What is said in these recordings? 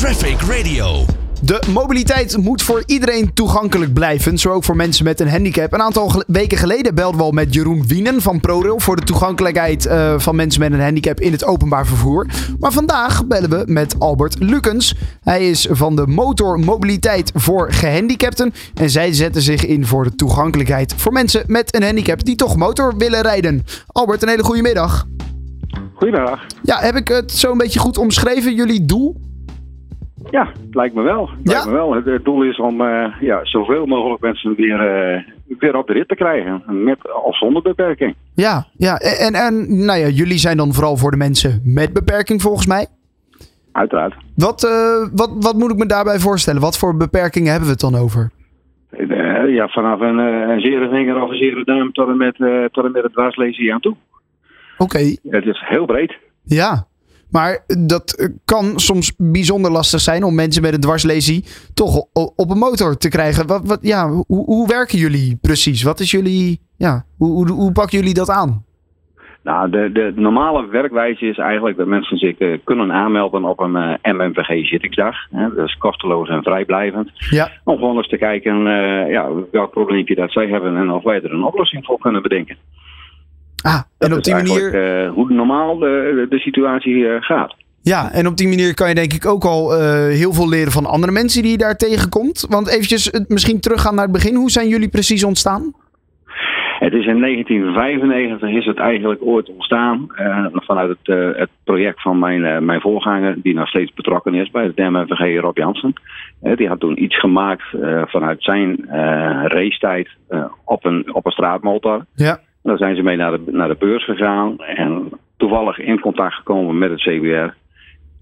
Traffic Radio. De mobiliteit moet voor iedereen toegankelijk blijven, zo ook voor mensen met een handicap. Een aantal gel- weken geleden belden we al met Jeroen Wienen van ProRail voor de toegankelijkheid eh, van mensen met een handicap in het openbaar vervoer. Maar vandaag bellen we met Albert Lukens. Hij is van de Motor Mobiliteit voor Gehandicapten en zij zetten zich in voor de toegankelijkheid voor mensen met een handicap die toch motor willen rijden. Albert, een hele goede middag. Goedemiddag. Ja, heb ik het zo een beetje goed omschreven, jullie doel? Ja, lijkt me wel. Ja? lijkt me wel. Het, doel is om eh, ja, zoveel mogelijk mensen weer, eh, weer op de rit te krijgen. Met of zonder beperking. Ja, ja. En, en nou ja, jullie zijn dan vooral voor de mensen met beperking volgens mij. Uiteraard. Wat, eh, wat, wat moet ik me daarbij voorstellen? Wat voor beperkingen hebben we het dan over? Ja, vanaf een, een zere vinger of een zere duim tot en met, tot en met het dwarslezen aan toe. Oké, Het is heel breed. ja. Maar dat eh, kan soms bijzonder lastig zijn om mensen met een dwarslesie toch op een motor te krijgen. Wat, wat, ja, hoe, hoe werken jullie precies? Wat is jullie, ja, hoe, hoe, hoe pakken jullie dat aan? Nou, de, de normale werkwijze is eigenlijk dat mensen zich eh, kunnen aanmelden op een eh, MMVG-zittingsdag. Hè, dus kosteloos en vrijblijvend. Ja, Om gewoon eens te kijken eh, ja, welk probleempje dat zij hebben en of wij er een oplossing voor kunnen bedenken. Ah, en Dat op is die manier... eh, hoe normaal de, de situatie eh, gaat. Ja, en op die manier kan je denk ik ook al eh, heel veel leren van andere mensen die je daar tegenkomt. Want eventjes eh, misschien teruggaan naar het begin. Hoe zijn jullie precies ontstaan? Het is in 1995 is het eigenlijk ooit ontstaan eh, vanuit het, eh, het project van mijn, eh, mijn voorganger, die nog steeds betrokken is bij het DMVG, Rob Jansen. Eh, die had toen iets gemaakt eh, vanuit zijn eh racetijd eh, op, een, op een straatmotor. Ja. Daar zijn ze mee naar de, naar de beurs gegaan en toevallig in contact gekomen met het CBR.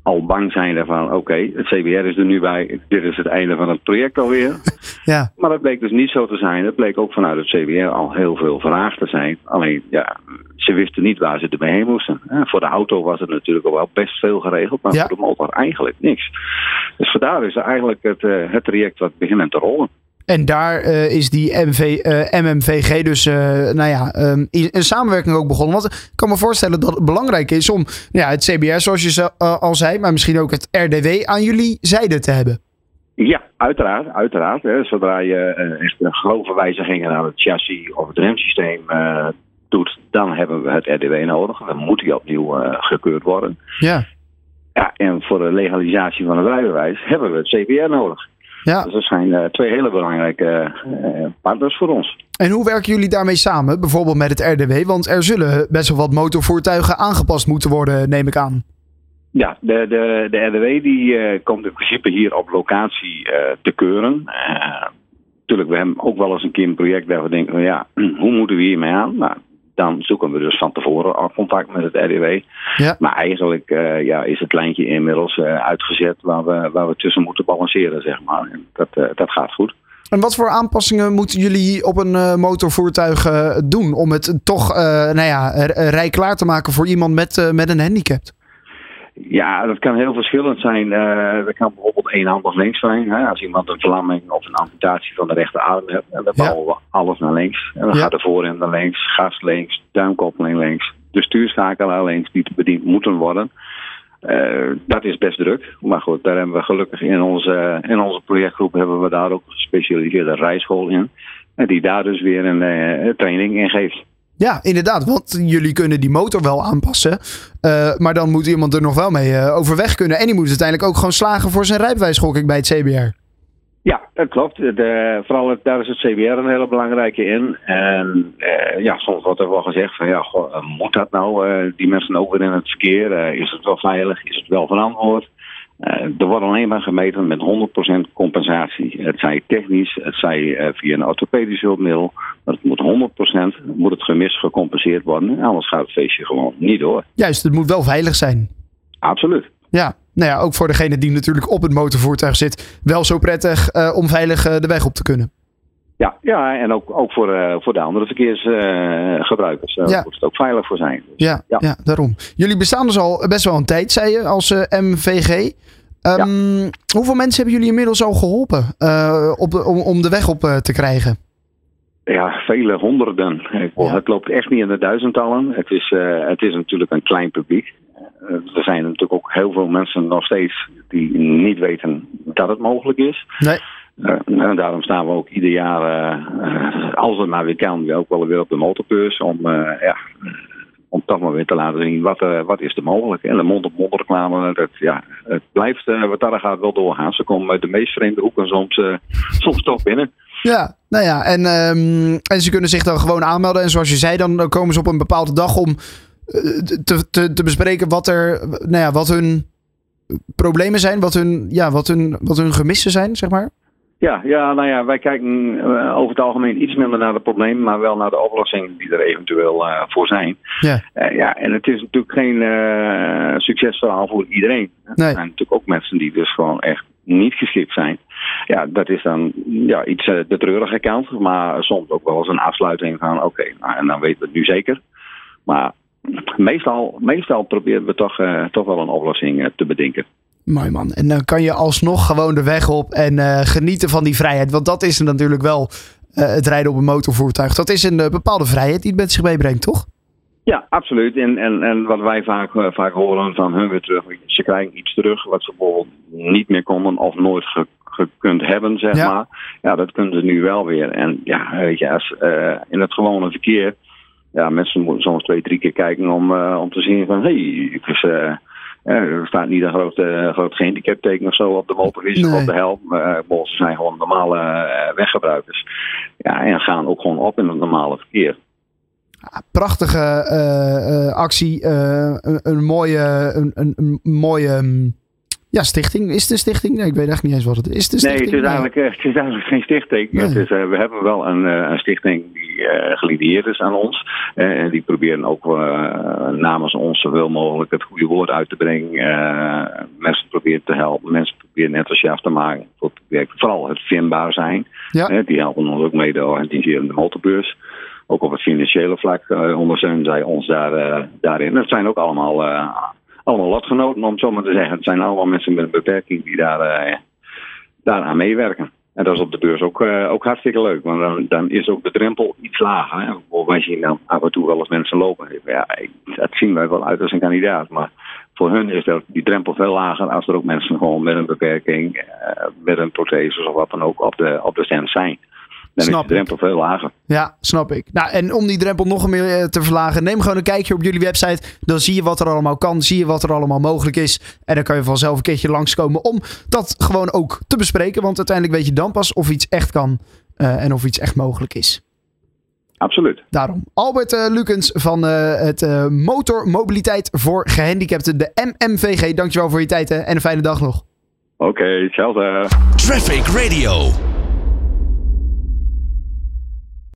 Al bang zijn van, oké, het CBR is er nu bij, dit is het einde van het project alweer. Ja, Maar dat bleek dus niet zo te zijn. Het bleek ook vanuit het CBR al heel veel vraag te zijn. Alleen, ja, ze wisten niet waar ze ermee heen moesten. Voor de auto was het natuurlijk al wel best veel geregeld, maar Ja. voor de motor eigenlijk niks. Dus vandaar is eigenlijk het, eh, het traject wat beginnen te rollen. En daar eh, is die MV, eh, MMVG dus eh, nou ja, i- een samenwerking ook begonnen. Want ik kan me voorstellen dat het belangrijk is om ja, het CBR, zoals je ze- al zei, maar misschien ook het RDW aan jullie zijde te hebben. Ja, uiteraard. uiteraard hè. Zodra je echt een grove wijzigingen aan het chassis of het remsysteem doet, dan hebben we het RDW nodig. Dan moet die opnieuw gekeurd worden. Ja, Ja, en voor de legalisatie van het rijbewijs hebben we het CBR nodig. Ja. Dus dat zijn eh, twee hele belangrijke eh, partners voor ons. En hoe werken jullie daarmee samen? Bijvoorbeeld met het RDW, want er zullen best wel wat motorvoertuigen aangepast moeten worden, neem ik aan. Ja, de, de, de RDW die eh, komt in principe hier op locatie eh, te keuren. Eh natuurlijk, we hebben ook wel eens een keer een project waar we denken, van, ja, hoe moeten we hiermee aan? Nou, dan zoeken we dus van tevoren al contact met het RDW. Ja. Maar eigenlijk eh, ja, is het lijntje inmiddels eh, uitgezet waar we, waar we tussen moeten balanceren, zeg maar. En dat, eh, dat gaat goed. En wat voor aanpassingen moeten jullie op een motorvoertuig doen om het toch nou ja, r- rij klaar te maken voor iemand met, met een handicap? Ja, dat kan heel verschillend zijn. Eh dat kan bijvoorbeeld eenhandig links zijn. Hè? Als iemand een verlamming of een amputatie van de rechterarm heeft, en dan Ja. bouwen we alles naar links. En dan Ja. gaat de voorrem naar links, gas links, duimkoppeling links, de stuurschakelaar links die bediend moeten worden. Eh, dat is best druk. Maar goed, daar hebben we gelukkig in onze, in onze projectgroep hebben we daar ook een gespecialiseerde rijschool in. En die daar dus weer een eh, training in geeft. Ja, inderdaad, want jullie kunnen die motor wel aanpassen. eh, maar dan moet iemand er nog wel mee eh, overweg kunnen. En die moet uiteindelijk ook gewoon slagen voor zijn rijbewijs, gok ik bij het CBR. Ja, dat klopt. De, vooral daar is het CBR een hele belangrijke in. En eh, ja, soms wordt er wel gezegd van ja, moet dat nou? Die mensen ook weer in het verkeer. Is het wel veilig? Is het wel verantwoord? Eh, er wordt alleen maar gemeten met 100% compensatie. Het zij technisch, het zij eh, via een orthopedisch hulpmiddel. Maar het moet 100% moet het gemis gecompenseerd worden. Anders gaat het feestje gewoon niet door. Juist, het moet wel veilig zijn. Absoluut. Ja, nou ja, ook voor degene die natuurlijk op het motorvoertuig zit, wel zo prettig eh, om veilig de weg op te kunnen. Ja, ja en ook, ook voor, voor de andere verkeersgebruikers Ja. moet het ook veilig voor zijn. Dus, Ja, ja. Ja. daarom. Jullie bestaan dus al best wel een tijd, zei je, als eh, Ehm, Hoeveel mensen hebben jullie inmiddels al geholpen eh, op de, om, om de weg op eh, te krijgen? Ja, vele honderden. Ja. Het loopt echt niet in de duizendtallen. Het is, eh, het is natuurlijk een klein publiek. er zijn natuurlijk ook heel veel mensen nog steeds die niet weten dat het mogelijk is. Nee. en daarom staan we ook ieder jaar, als het maar weer kan, weer ook wel weer op de motorbeurs om ja, om toch maar weer te laten zien wat, uh, wat is er mogelijk. En de mond-op-mond reclame, dat, ja, het blijft uh, wat daar gaat wel doorgaan. Ze komen uit de meest vreemde hoeken soms, soms toch binnen. Ja, nou ja, en, um, en ze kunnen zich dan gewoon aanmelden. En zoals je zei, dan komen ze op een bepaalde dag om te, te, te bespreken wat, er, nou ja, wat hun problemen zijn, wat hun, ja, wat, hun, wat hun gemissen zijn, zeg maar. Ja, ja, nou ja, wij kijken uh, over het algemeen iets minder naar de problemen, maar wel naar de oplossingen die er eventueel uh, voor zijn. Ja. Uh, ja, en het is natuurlijk geen succesverhaal voor iedereen. Nee. Er zijn natuurlijk ook mensen die dus gewoon echt niet geschikt zijn. Ja, dat is dan ja, iets de treurige kant, maar soms ook wel eens een afsluiting van oké, okay, nou, en dan weten we het nu zeker. Maar meestal, meestal proberen we toch, toch wel een oplossing te bedenken. Mooi man. En dan kan je alsnog gewoon de weg op en uh, genieten van die vrijheid. Want dat is natuurlijk wel uh, het rijden op een motorvoertuig. Dat is een uh, bepaalde vrijheid die het met zich meebrengt, toch? Ja, absoluut. En, en, en wat wij vaak, vaak horen van hun weer terug. Ze krijgen iets terug wat ze bijvoorbeeld niet meer konden of nooit ge, gekund hebben, zeg Ja. maar. Ja, dat kunnen ze nu wel weer. En ja, weet je, als, in het gewone verkeer... Ja, mensen moeten soms twee, drie keer kijken om, om te zien van... Hé, hey, dus, er staat niet een groot, uh, groot gehandicapteken of zo op de of Nee. op de helm. Uh, ze zijn gewoon normale uh, weggebruikers. Ja, en gaan ook gewoon op in het normale verkeer. Ja, prachtige uh, actie. Een, een, mooie, een, een, een mooie um, ja, stichting. Is het een stichting? Nee, ik weet echt niet eens wat het is. nee, het is, eigenlijk, het is eigenlijk geen stichting. Nee. Het is, we hebben wel een, een stichting die gelieerd is aan ons. en die proberen ook namens ons zoveel mogelijk het goede woord uit te brengen. mensen proberen te helpen. Mensen proberen enthousiast te maken. Voor het project. Vooral het vindbaar zijn. Ja. die helpen ons ook mee te organiseren de motorbeurs. Ook op het financiële vlak uh, ondersteunen zij ons daar, uh, daarin. Dat zijn ook allemaal, uh, allemaal lotgenoten, om het zo maar te zeggen. Het zijn allemaal mensen met een beperking die daar, daaraan meewerken. En dat is op de beurs ook, ook hartstikke leuk, want dan, is ook de drempel iets lager. Hè? Wij zien dan af en toe wel eens mensen lopen. Ja, dat zien wij wel uit als een kandidaat, maar voor hun is dat, die drempel veel lager als er ook mensen gewoon met een beperking, met een prothese of wat dan ook op de, op de stand zijn. Dan Snap is de drempel veel lager. Ja, snap ik. Nou, en om die drempel nog meer te verlagen, neem gewoon een kijkje op jullie website. Dan zie je wat er allemaal kan, zie je wat er allemaal mogelijk is. En dan kan je vanzelf een keertje langskomen om dat gewoon ook te bespreken. Want uiteindelijk weet je dan pas of iets echt kan uh, en of iets echt mogelijk is. Absoluut. Daarom. Albert uh, Lukens van uh, het uh, Motormobiliteit voor Gehandicapten, de MMVG. Dankjewel voor je tijd hè? en een fijne dag nog. Oké, okay, hetzelfde. Traffic Radio.